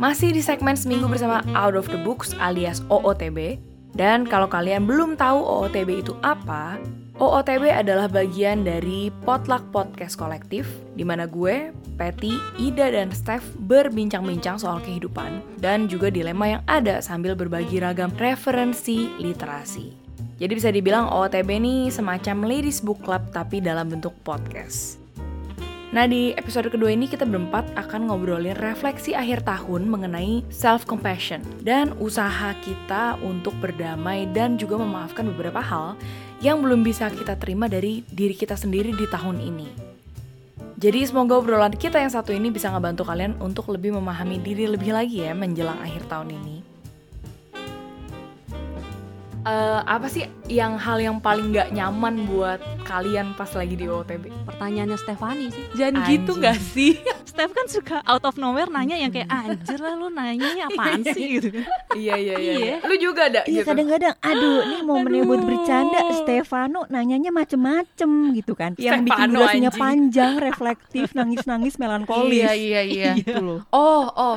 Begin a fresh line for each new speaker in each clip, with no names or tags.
Masih di segmen seminggu bersama Out of the Books alias OOTB. Dan kalau kalian belum tahu OOTB itu apa, OOTB adalah bagian dari Potluck Podcast Kolektif, di mana gue, Patty, Ida, dan Steph berbincang-bincang soal kehidupan dan juga dilema yang ada sambil berbagi ragam referensi literasi. Jadi bisa dibilang OOTB ini semacam ladies book club tapi dalam bentuk podcast. Nah di episode kedua ini kita berempat akan ngobrolin refleksi akhir tahun mengenai self-compassion dan usaha kita untuk berdamai dan juga memaafkan beberapa hal yang belum bisa kita terima dari diri kita sendiri di tahun ini. Jadi semoga obrolan kita yang satu ini bisa ngebantu kalian untuk lebih memahami diri lebih lagi ya menjelang akhir tahun ini uh, apa sih yang hal yang paling nggak nyaman buat kalian pas lagi di OTB?
Pertanyaannya Stefani sih. Jangan anjir. gitu gak sih? Steph kan suka out of nowhere nanya yang kayak anjir lah lu nanya apaan sih gitu kan.
iya iya iya. iya. Lu juga ada
Iya gitu. kadang-kadang aduh nih mau buat bercanda Stefano nanyanya macem-macem gitu kan. Yang bikin durasinya panjang, reflektif, nangis-nangis, melankolis.
Iya iya iya. gitu loh. Oh oh.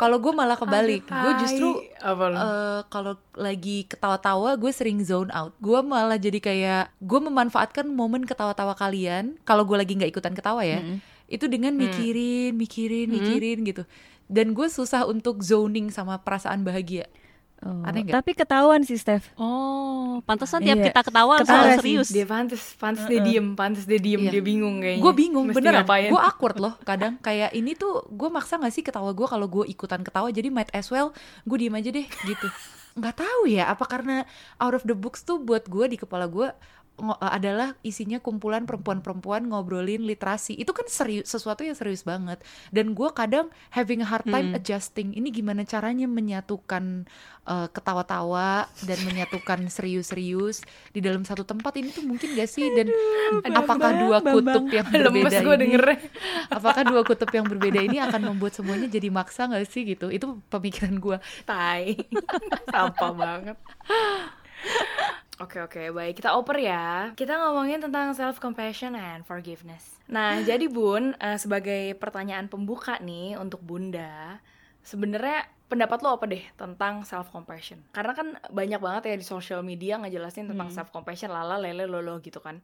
Kalau gue malah kebalik. Gue justru uh, kalau lagi ketawa-tawa gue sering zone out. Gue malah jadi kayak gue memanfaatkan momen ketawa-tawa kalian. Kalau gue lagi nggak ikutan ketawa ya, mm -hmm. itu dengan mm. mikirin, mikirin, mikirin mm -hmm. gitu. Dan gue susah untuk zoning sama perasaan bahagia.
Oh, Aneh gak? Tapi ketahuan sih Steph.
Oh, pantesan tiap iya. kita ketawa ketawa serius.
Dia pantes, pantes uh -uh. dia diem, pantes dia diem, iya. dia bingung kayaknya.
Gue bingung, Mesti bener ngapain. Gue awkward loh kadang. Kayak ini tuh gue maksa gak sih ketawa gue kalau gue ikutan ketawa. Jadi might as well gue diem aja deh gitu. Gak tahu ya, apa karena out of the books tuh buat gue di kepala gue adalah isinya kumpulan perempuan-perempuan ngobrolin literasi. Itu kan serius sesuatu yang serius banget. Dan gue kadang having a hard time hmm. adjusting ini gimana caranya menyatukan uh, ketawa-tawa dan menyatukan serius-serius di dalam satu tempat ini tuh mungkin gak sih? Dan Aduh, apakah dua kutub yang berbeda ini apakah dua kutub yang berbeda ini akan membuat semuanya jadi maksa gak sih gitu? Itu pemikiran gue
tai. Sampah banget Oke oke. Baik kita oper ya. Kita ngomongin tentang self compassion and forgiveness. Nah jadi bun uh, sebagai pertanyaan pembuka nih untuk bunda Sebenarnya pendapat lo apa deh tentang self compassion Karena kan banyak banget ya di social media ngejelasin tentang hmm. self compassion lala lele lolo gitu kan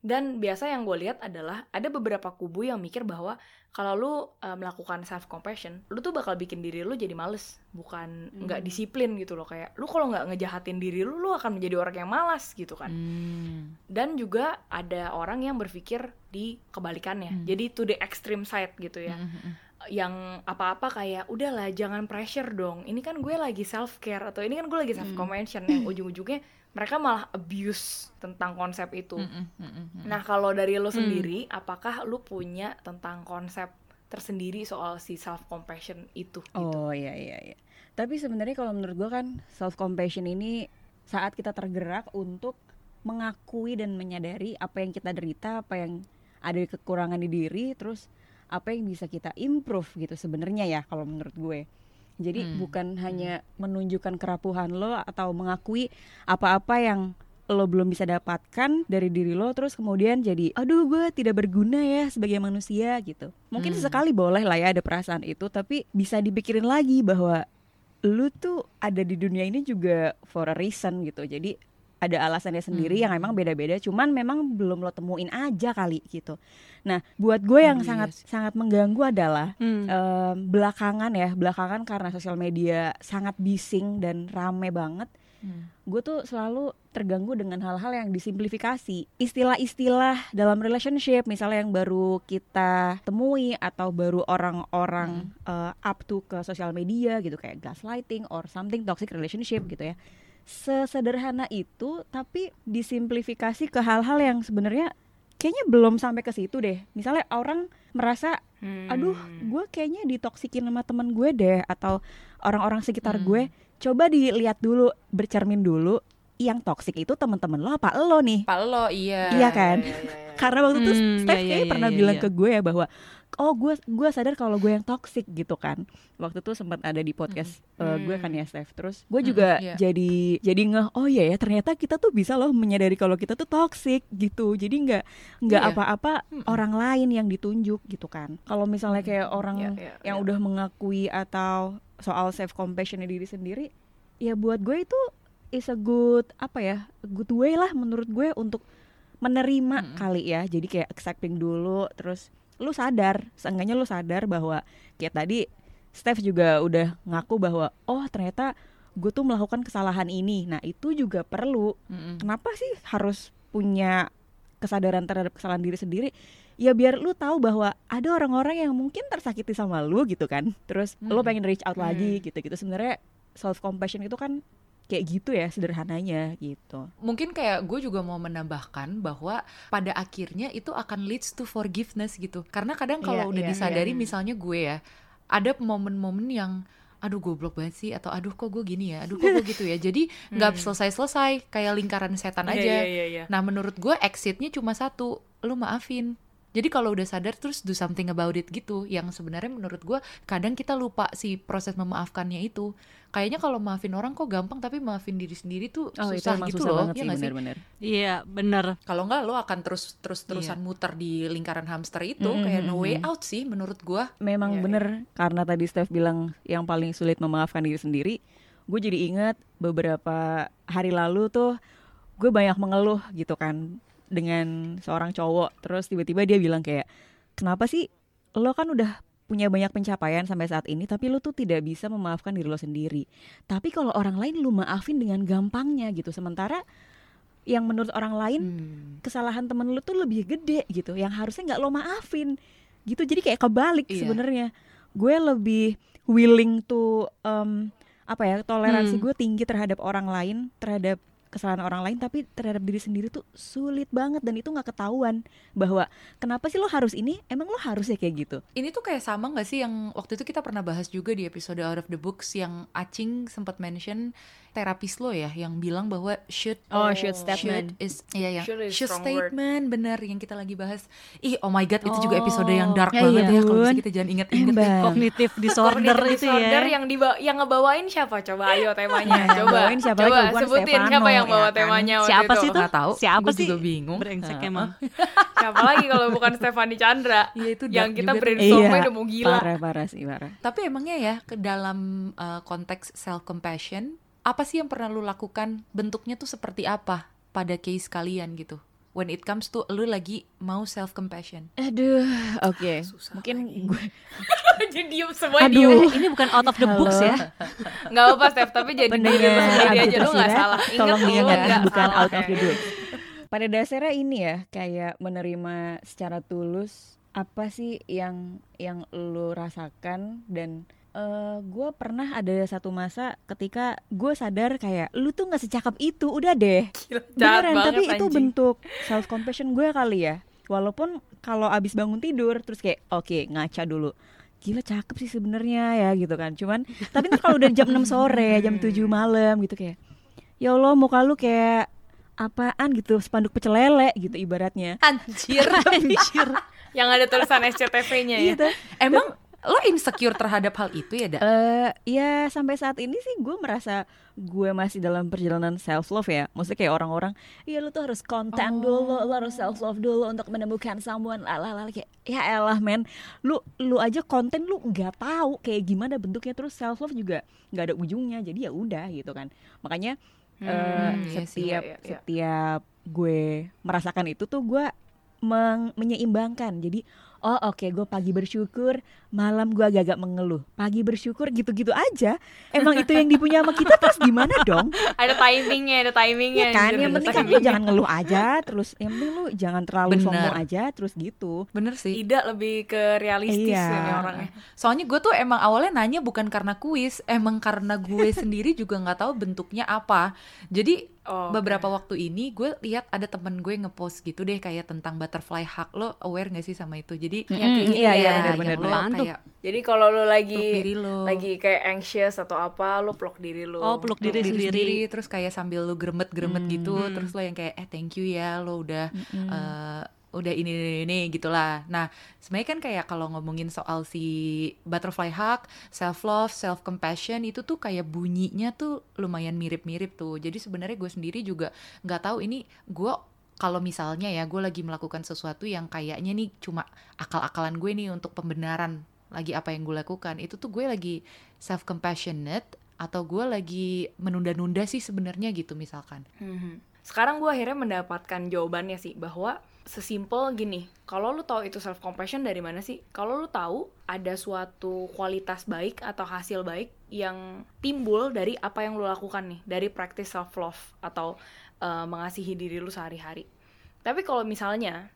dan biasa yang gue lihat adalah ada beberapa kubu yang mikir bahwa kalau lu uh, melakukan self compassion, lu tuh bakal bikin diri lu jadi males, bukan nggak hmm. disiplin gitu loh kayak lu kalau nggak ngejahatin diri lu, lu akan menjadi orang yang malas gitu kan. Hmm. Dan juga ada orang yang berpikir di kebalikannya, hmm. jadi to the extreme side gitu ya. Hmm. hmm, hmm. Yang apa-apa kayak udahlah jangan pressure dong. Ini kan gue lagi self care atau ini kan gue lagi self compassion hmm. yang ujung-ujungnya mereka malah abuse tentang konsep itu. Mm -mm, mm -mm. Nah, kalau dari lo sendiri, mm. apakah lo punya tentang konsep tersendiri soal si self compassion itu?
Gitu? Oh iya iya iya. Tapi sebenarnya kalau menurut gue kan self compassion ini saat kita tergerak untuk mengakui dan menyadari apa yang kita derita, apa yang ada kekurangan di diri, terus apa yang bisa kita improve gitu sebenarnya ya kalau menurut gue. Jadi hmm. bukan hmm. hanya menunjukkan kerapuhan lo atau mengakui apa-apa yang lo belum bisa dapatkan dari diri lo terus kemudian jadi aduh gue tidak berguna ya sebagai manusia gitu mungkin hmm. sekali boleh lah ya ada perasaan itu tapi bisa dipikirin lagi bahwa lu tuh ada di dunia ini juga for a reason gitu jadi ada alasannya sendiri hmm. yang emang beda-beda cuman memang belum lo temuin aja kali gitu nah buat gue yang hmm, sangat yes. sangat mengganggu adalah hmm. um, belakangan ya belakangan karena sosial media sangat bising dan rame banget hmm. gue tuh selalu terganggu dengan hal-hal yang disimplifikasi istilah-istilah dalam relationship misalnya yang baru kita temui atau baru orang-orang hmm. uh, up to ke sosial media gitu kayak gaslighting or something toxic relationship gitu ya sesederhana itu tapi disimplifikasi ke hal-hal yang sebenarnya kayaknya belum sampai ke situ deh. Misalnya orang merasa, hmm. aduh, gue kayaknya ditoksikin sama temen gue deh, atau orang-orang sekitar hmm. gue. Coba dilihat dulu, bercermin dulu. Yang toxic itu teman-teman lo apa lo nih
Pak lo iya.
Iya kan?
Iya, iya, iya.
karena waktu itu
Hmm,
Steph
iya, iya,
kayaknya
iya,
pernah
iya,
bilang
iya.
ke gue ya bahwa oh gue gue sadar kalau gue yang toxic gitu kan waktu itu sempat ada di podcast eh, gue kan ya Steph terus gue juga
iya.
jadi jadi ngeh oh iya ya ternyata kita tuh bisa loh menyadari kalau kita tuh toxic gitu jadi nggak nggak
Iya.
apa-apa
Mm-mm.
orang lain yang ditunjuk gitu kan kalau misalnya kayak orang
Iya, iya,
yang
iya.
udah mengakui atau soal self compassion diri sendiri ya buat gue itu is a good apa ya good way lah menurut gue untuk menerima
Mm-mm.
kali ya jadi kayak accepting dulu terus lu sadar seenggaknya lu sadar bahwa kayak tadi Steph juga udah ngaku bahwa oh ternyata gue tuh melakukan kesalahan ini nah itu juga perlu
Mm-mm.
kenapa sih harus punya kesadaran terhadap kesalahan diri sendiri ya biar lu tahu bahwa ada orang-orang yang mungkin tersakiti sama lu gitu kan terus lu
Hmm.
pengen reach out lagi
Hmm.
gitu-gitu sebenarnya self compassion itu kan kayak gitu ya sederhananya gitu
Mungkin kayak gue juga mau menambahkan bahwa pada akhirnya itu akan leads to forgiveness gitu. Karena kadang kalau
Iya,
udah
iya,
disadari
iya.
misalnya gue ya, ada momen-momen yang aduh goblok banget sih atau aduh kok gue gini ya, aduh kok gue gitu ya. Jadi nggak
Hmm.
selesai-selesai kayak lingkaran setan
Iya,
aja.
iya, iya, iya.
Nah menurut gue exitnya cuma satu, lu maafin. Jadi kalau udah sadar terus do something about it gitu. Yang sebenarnya menurut gue kadang kita lupa si proses memaafkannya itu. Kayaknya kalau maafin orang kok gampang tapi maafin diri sendiri tuh
oh itu
susah
emang
gitu
susah
loh. ya nggak sih?
bener-bener
Iya, bener.
Kalau nggak lo akan terus terus terusan
Iya.
muter di lingkaran hamster itu
Mm,
kayak
mm,
no way out sih menurut gue.
memang
Iya,
bener karena tadi Steph bilang yang paling sulit memaafkan diri sendiri gue jadi ingat beberapa hari lalu tuh gue banyak mengeluh gitu kan dengan seorang cowok. Terus tiba-tiba dia bilang kayak kenapa sih lo kan udah punya banyak pencapaian sampai saat ini tapi lo tuh tidak bisa memaafkan diri lo sendiri. Tapi kalau orang lain lu maafin dengan gampangnya gitu. Sementara yang menurut orang lain
Hmm.
kesalahan temen lu tuh lebih gede gitu. Yang harusnya nggak lo maafin. Gitu. Jadi kayak kebalik
Iya.
sebenarnya. Gue lebih willing to um, apa ya toleransi
Hmm.
gue tinggi terhadap orang lain terhadap kesalahan orang lain tapi terhadap diri sendiri tuh sulit banget dan itu nggak ketahuan bahwa kenapa sih lo harus ini? Emang lo harus ya kayak gitu?
Ini tuh kayak sama nggak sih yang waktu itu kita pernah bahas juga di episode Out of the Books yang Acing sempat mention terapis lo ya yang bilang bahwa should
Oh, should
should
statement.
is iya yang
Should is
should
strong word.
statement bener yang kita lagi bahas. Ih oh my god itu juga episode yang
Oh,
dark
ya
banget
iya.
ya kalau kita jangan inget-inget.
Emang.
Cognitive disorder itu
disorder
ya.
yang diba yang ngebawain siapa coba ayo temanya coba
siapa
coba sebutin
Stefano,
siapa yang
ya
bawa
kan?
temanya waktu
Siapa
itu.
sih tuh?
Tahu,
Siapa
gue
sih?
juga bingung.
Brengsek emang.
siapa lagi kalau bukan Stefani Chandra
Iya itu
yang kita brainstormnya
Iya,
udah mau gila
parah parah sih parah
Tapi emangnya ya ke dalam uh, konteks self compassion apa sih yang pernah lu lakukan? Bentuknya tuh seperti apa pada case kalian gitu? When it comes to lu lagi mau self compassion.
aduh oke
Susah
mungkin
lagi.
gue
jadi diem semua
Aduh.
diem
Ini bukan out of the books
Halo.
ya.
nggak apa Steph tapi jadi diri lu
pendengar
sendiri aja lu nggak salah Ingat
tolong
lu
diingat
nggak
bukan
salah,
out of the book pada dasarnya ini ya kayak menerima secara tulus apa sih yang yang lu rasakan dan gue pernah ada satu masa ketika gue sadar kayak lu tuh nggak secakep itu udah deh.
Gila,
beneran
banget,
tapi itu
anjing.
bentuk self compassion gue kali ya. Walaupun kalau abis bangun tidur terus kayak oke ngaca dulu. Gila cakep sih sebenarnya ya gitu kan. Cuman tapi ntar kalau udah jam 6 sore jam 7 malam gitu kayak ya Allah muka lu kayak apaan? Gitu spanduk pecel lele gitu ibaratnya.
Anjir, anjir.
yang ada tulisan SCTV-nya ya.
Gitu
Emang lo insecure terhadap hal itu ya, Dak?
Eh, ya sampai saat ini sih gue merasa gue masih dalam perjalanan self love ya. Maksudnya kayak orang-orang, iya lu tuh harus konten dulu, lu harus self love dulu untuk menemukan someone. Lalalala kayak ya elah men, lu lu aja konten lu nggak tahu kayak gimana bentuknya terus self love juga nggak ada ujungnya. Jadi ya udah gitu kan. Makanya eh,
Hmm, iya sih,
setiap
iya, iya, iya.
setiap gue merasakan itu tuh gue menyeimbangkan. Jadi oh oke gue pagi bersyukur, malam gue agak-agak mengeluh. Pagi bersyukur gitu-gitu aja. Emang itu yang dipunya sama kita terus gimana dong?
ada timingnya ada timingnya
Iya kan? Yang penting kan lu jangan ngeluh aja, terus yang penting lu jangan terlalu
Bener.
sombong aja, terus gitu.
Bener sih.
tidak lebih ke realistis
Iya.
ini orangnya
Soalnya gue tuh emang awalnya nanya bukan karena kuis, emang karena gue sendiri juga nggak tahu bentuknya apa. Jadi
Oh,
beberapa waktu ini gue lihat ada temen gue ngepost gitu deh kayak tentang butterfly hug lo aware gak sih sama itu jadi Kayak gini
iya, iya,
ya,
benar,
yang
benar,
lo
benar. Apaan tuh?
kayak
Jadi kalau lu lagi
diri lo
lagi kayak anxious atau apa, lu peluk diri lu.
Oh, peluk
peluk
diri sendiri.
terus kayak sambil lo gremet-gremet gitu
Hmm.
terus lo yang kayak eh thank you ya lo udah
Mm-mm.
eh, udah ini ini, ini gitulah. Nah, sebenarnya kan kayak kalau ngomongin soal si butterfly hug, self love, self compassion itu tuh kayak bunyinya tuh lumayan mirip-mirip tuh. Jadi sebenarnya gue sendiri juga nggak tahu ini gue kalau misalnya ya gue lagi melakukan sesuatu yang kayaknya nih cuma akal-akalan gue nih untuk pembenaran lagi apa yang gue lakukan itu tuh gue lagi self compassionate atau gue lagi menunda-nunda sih sebenarnya gitu misalkan.
Mhm. Sekarang gue akhirnya mendapatkan jawabannya sih bahwa sesimpel gini, kalau lu tahu itu self compassion dari mana sih? Kalau lu tahu ada suatu kualitas baik atau hasil baik yang timbul dari apa yang lu lakukan nih, dari practice self love atau eh, mengasihi diri lu sehari-hari. Tapi kalau misalnya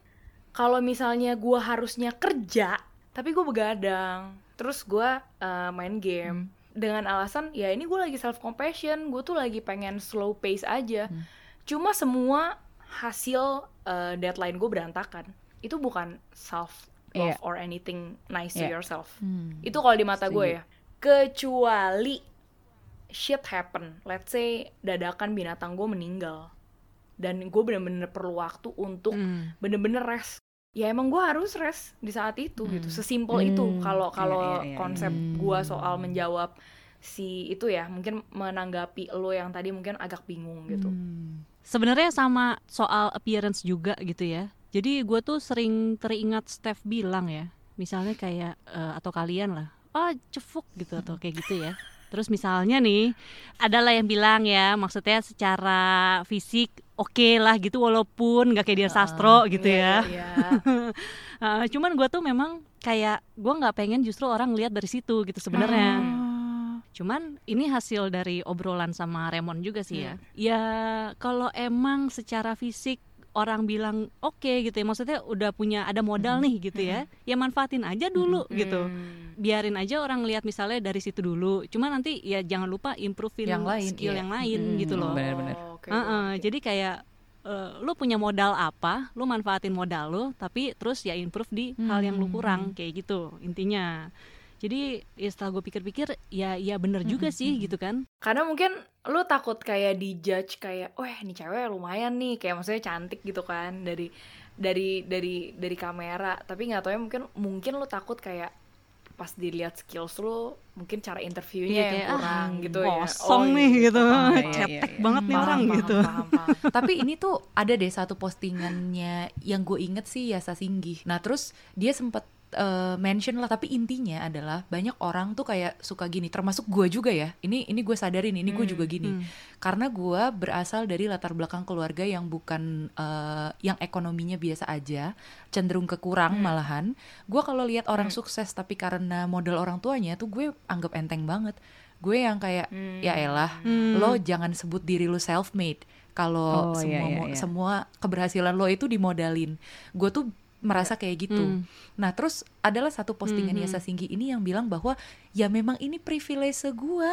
kalau misalnya gue harusnya kerja, tapi gue begadang, terus gue eh, main game dengan alasan ya ini gue lagi self compassion, gue tuh lagi pengen slow pace aja.
Hmm.
Cuma semua hasil eh, deadline gue berantakan. Itu bukan self love
Iya.
or anything nice to
Iya.
yourself.
Hmm.
Itu kalau di mata gue ya. Kecuali shit happen. Let's say dadakan binatang gue meninggal. Dan gue bener-bener perlu waktu untuk
Hmm.
bener-bener rest ya emang gue harus rest di saat itu gitu
Hmm.
sesimpel
Hmm.
itu kalau
Iya,
kalau
iya, iya,
konsep
iya.
gue soal menjawab si itu ya mungkin menanggapi lo yang tadi mungkin agak bingung gitu
Hmm.
Sebenarnya sama soal appearance juga gitu ya. Jadi gue tuh sering teringat Steph bilang ya, misalnya kayak eh, atau kalian lah, ah cefuk gitu atau kayak gitu ya. Terus misalnya nih, adalah yang bilang ya, maksudnya secara fisik oke lah gitu, walaupun nggak kayak dia sastro gitu
Iya,
ya.
iya,
Eh, cuman gue tuh memang kayak gue nggak pengen justru orang lihat dari situ gitu sebenarnya.
Ah.
Cuman ini hasil dari obrolan sama Raymond juga sih ya. Ya kalau emang secara fisik orang bilang oke gitu ya, maksudnya udah punya ada modal nih gitu ya, ya manfaatin aja dulu gitu.
Hmm.
Biarin aja orang lihat misalnya dari situ dulu. Cuman nanti ya jangan lupa improvein
Yang lain,
skill
iya.
yang lain
Mm-mm.
gitu loh.
Benar-benar.
Oh, oke,
Heeh,
oke.
Jadi kayak eh, lu punya modal apa, lu manfaatin modal lu, tapi terus ya improve di hal yang lu
Hmm.
kurang kayak gitu intinya. Jadi ya setelah gue pikir-pikir ya ya bener juga
Hmm,
sih
hmm,
gitu kan.
karena mungkin lu takut kayak dijudge kayak wah ini cewek lumayan nih kayak maksudnya cantik gitu kan dari dari dari dari kamera tapi nggak tahu ya mungkin mungkin lu takut kayak pas dilihat skills lu mungkin cara interviewnya
Iya,
yang
kayak, ah,
kurang gitu ya
Kosong
Oh,
nih gitu,
Iya, iya,
cetek
iya.
banget nih
Paham,
orang
paham,
gitu.
paham, paham.
Tapi ini tuh ada deh satu postingannya yang gue inget sih Yasa Singgih. Nah terus dia sempat eh, mention lah, tapi intinya adalah banyak orang tuh kayak suka gini, termasuk gue juga ya. Ini ini gue sadarin, ini gue
Hmm,
juga gini.
Hmm.
Karena gue berasal dari latar belakang keluarga yang bukan eh, yang ekonominya biasa aja, cenderung kekurang
Hmm.
malahan. Gue kalau lihat orang
Hmm.
sukses tapi karena modal orang tuanya tuh gue anggap enteng banget. Gue yang kayak
Hmm.
ya elah
Hmm.
lo jangan sebut diri lo self made kalau
Oh,
semua
iya, iya, iya.
semua keberhasilan lo itu dimodalin gue tuh merasa kayak gitu
Hmm.
nah terus adalah satu postingan
Mhm.
Yasa Singgi ini yang bilang bahwa ya memang ini privilege gue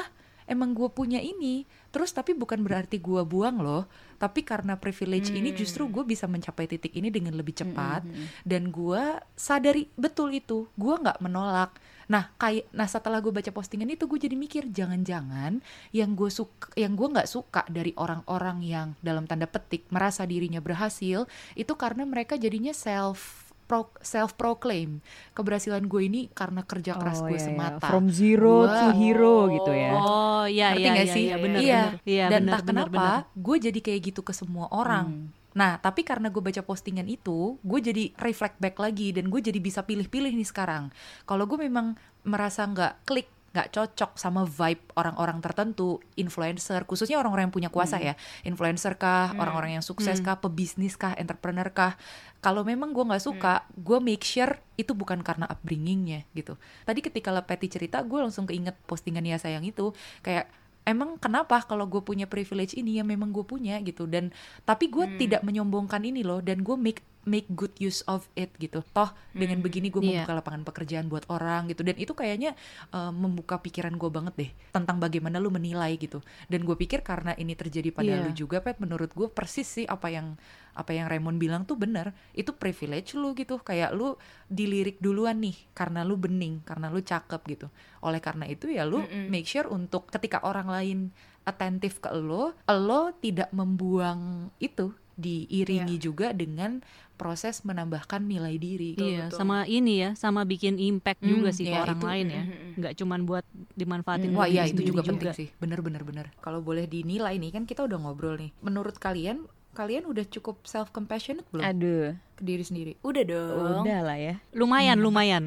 emang gue punya ini terus tapi bukan berarti gue buang loh tapi karena privilege ini
Hmm.
justru gue bisa mencapai titik ini dengan lebih cepat
Mm-mm.
dan gue sadari betul itu gue nggak menolak nah kayak nah setelah gue baca postingan itu gue jadi mikir jangan-jangan yang gue suka yang gue nggak suka dari orang-orang yang dalam tanda petik merasa dirinya berhasil itu karena mereka jadinya self pro, self proclaim keberhasilan gue ini karena kerja keras
Oh,
gue
iya, iya.
semata
From zero to
Gua-
hero gitu ya.
Oh iya
Ngerti
iya
nggak
iya,
sih?
iya benar
Iya.
benar. Iya
dan
benar
entah
benar
kenapa gue jadi kayak gitu ke semua orang
Hmm.
Nah, tapi karena gue baca postingan itu, gue jadi reflect back lagi dan gue jadi bisa pilih-pilih nih sekarang. Kalau gue memang merasa nggak klik, nggak cocok sama vibe orang-orang tertentu, influencer, khususnya orang-orang yang punya kuasa ya, influencer kah,
Hmm.
orang-orang yang sukses
Hmm.
kah, pebisnis kah, entrepreneur kah. Kalau memang gue nggak suka, gue make sure itu bukan karena upbringingnya gitu. Tadi ketika Lepeti cerita, gue langsung keinget postingan ya sayang itu, kayak emang kenapa kalau gue punya privilege ini ya memang gue punya gitu dan tapi gue
Hmm.
tidak menyombongkan ini loh dan gue make make good use of it gitu toh dengan
Hmm,
begini gue
iya.
membuka lapangan pekerjaan buat orang gitu dan itu kayaknya uh, membuka pikiran gue banget deh tentang bagaimana lu menilai gitu dan gue pikir karena ini terjadi pada
Iya.
lu juga pet menurut gue persis sih apa yang apa yang Raymond bilang tuh benar itu privilege lu gitu kayak lu dilirik duluan nih karena lu bening karena lu cakep gitu oleh karena itu ya lu
Mm-mm.
make sure untuk ketika orang lain attentif ke lo lo tidak membuang itu diiringi juga dengan proses menambahkan nilai diri
Betul,
iya,
betul.
sama ini ya, sama bikin impact juga
Hmm,
sih ke
iya,
orang
itu.
lain ya.
Mm, mm, mm.
Nggak cuman buat dimanfaatin
Wah
buat
iya
diri
itu juga penting sih, bener bener bener. Kalau boleh dinilai nih kan kita udah ngobrol nih. Menurut kalian, kalian udah cukup self compassionate belum
Aduh,
ke diri sendiri?
Udah dong.
udah lah ya.
Lumayan,
Hmm.
lumayan.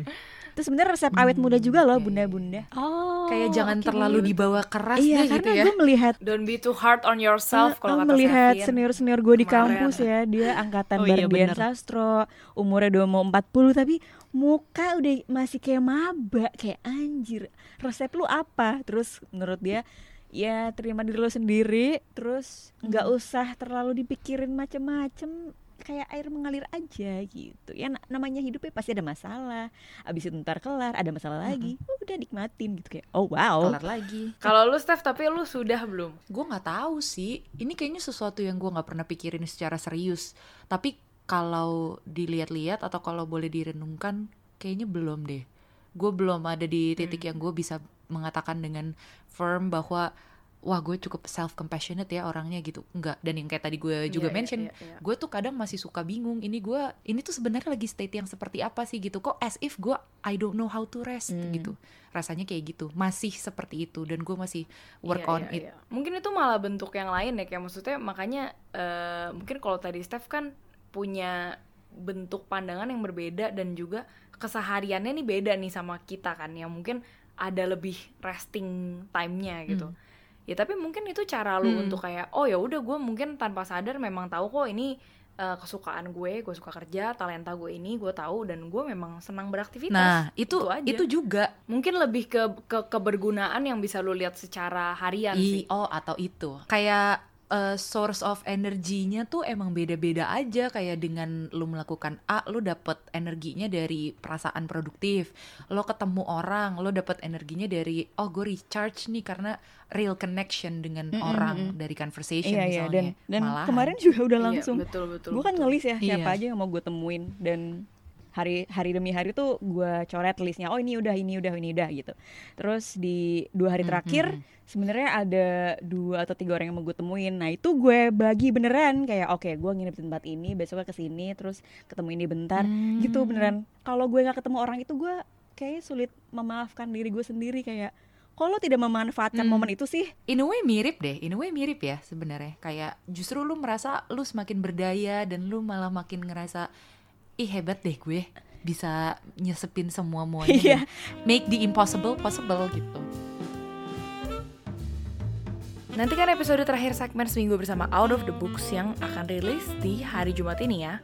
Itu sebenarnya resep awet muda juga loh, bunda-bunda.
Oh,
Kayak jangan
oke.
terlalu dibawa keras
Iya,
deh gitu
karena
ya.
gue melihat
Don't be too hard on yourself kalau
ah,
kata
melihat senior-senior gue di
kemarin.
kampus ya dia angkatan
Oh iya.
Sastro umurnya udah mau 40 tapi muka udah masih kayak maba kayak anjir resep lu apa terus menurut dia ya terima diri lo sendiri terus nggak usah terlalu dipikirin macem-macem kayak air mengalir aja gitu ya na- namanya hidup ya pasti ada masalah abis itu ntar kelar ada masalah lagi udah nikmatin gitu kayak oh wow
Kelar lagi.
Kalau lu Steph tapi lu sudah belum?
Gue nggak tahu sih. Ini kayaknya sesuatu yang gue nggak pernah pikirin secara serius. Tapi kalau dilihat-lihat atau kalau boleh direnungkan, kayaknya belum deh. Gue belum ada di titik yang gue bisa mengatakan dengan firm bahwa wah gue cukup self compassionate ya orangnya gitu. Enggak. Dan yang kayak tadi gue juga
Iya, iya,
mention,
iya, iya.
gue tuh kadang masih suka bingung. Ini gue, ini tuh sebenarnya lagi state yang seperti apa sih gitu? Kok as if gue I don't know how to rest
Hmm.
gitu. Rasanya kayak gitu. Masih seperti itu. Dan gue masih work
Iya,
on
iya,
it.
iya. Mungkin itu malah bentuk yang lain ya kayak maksudnya makanya eh, mungkin kalau tadi Steph kan punya bentuk pandangan yang berbeda dan juga kesehariannya nih beda nih sama kita kan yang mungkin ada lebih resting time-nya gitu. Ya tapi mungkin itu cara lu
Hmm.
untuk kayak oh ya udah gue mungkin tanpa sadar memang tahu kok ini eh, kesukaan gue, gue suka kerja, talenta gue ini gue tahu dan gue memang senang beraktivitas.
Nah, itu
Itu aja.
itu juga.
mungkin lebih ke ke kebergunaan yang bisa lu lihat secara harian
I,
sih.
oh, atau itu. Kayak uh, source of energinya tuh emang beda-beda aja kayak dengan lu melakukan A, lu dapet energinya dari perasaan produktif. Lo ketemu orang, lo dapet energinya dari oh gue recharge nih karena real connection dengan
Mm, mm,
orang dari conversation
iya iya dan
misalnya.
dan
Malahan.
kemarin juga udah
Iya,
langsung
betul betul.
gue kan
betul.
ngelis ya siapa
Iya.
aja yang mau gue temuin dan hari hari demi hari tuh gue coret listnya oh ini udah ini udah ini udah gitu terus di dua hari
Hmm,
terakhir
hmm,
sebenarnya ada dua atau tiga orang yang mau gue temuin nah itu gue bagi beneran kayak oke gue nginep di tempat ini besoknya ke sini terus ketemu ini bentar
Hmm.
gitu beneran kalau gue nggak ketemu orang itu gue kayak sulit memaafkan diri gue sendiri kayak kalau tidak memanfaatkan
Hmm.
momen itu sih
In a way mirip deh, in a way mirip ya sebenarnya. Kayak justru lu merasa lu semakin berdaya dan lu malah makin ngerasa ih hebat deh gue bisa nyesepin semua muanya
Iya.
dan make the impossible possible gitu.
Nantikan episode terakhir segmen seminggu bersama Out of the Books yang akan rilis di hari Jumat ini ya.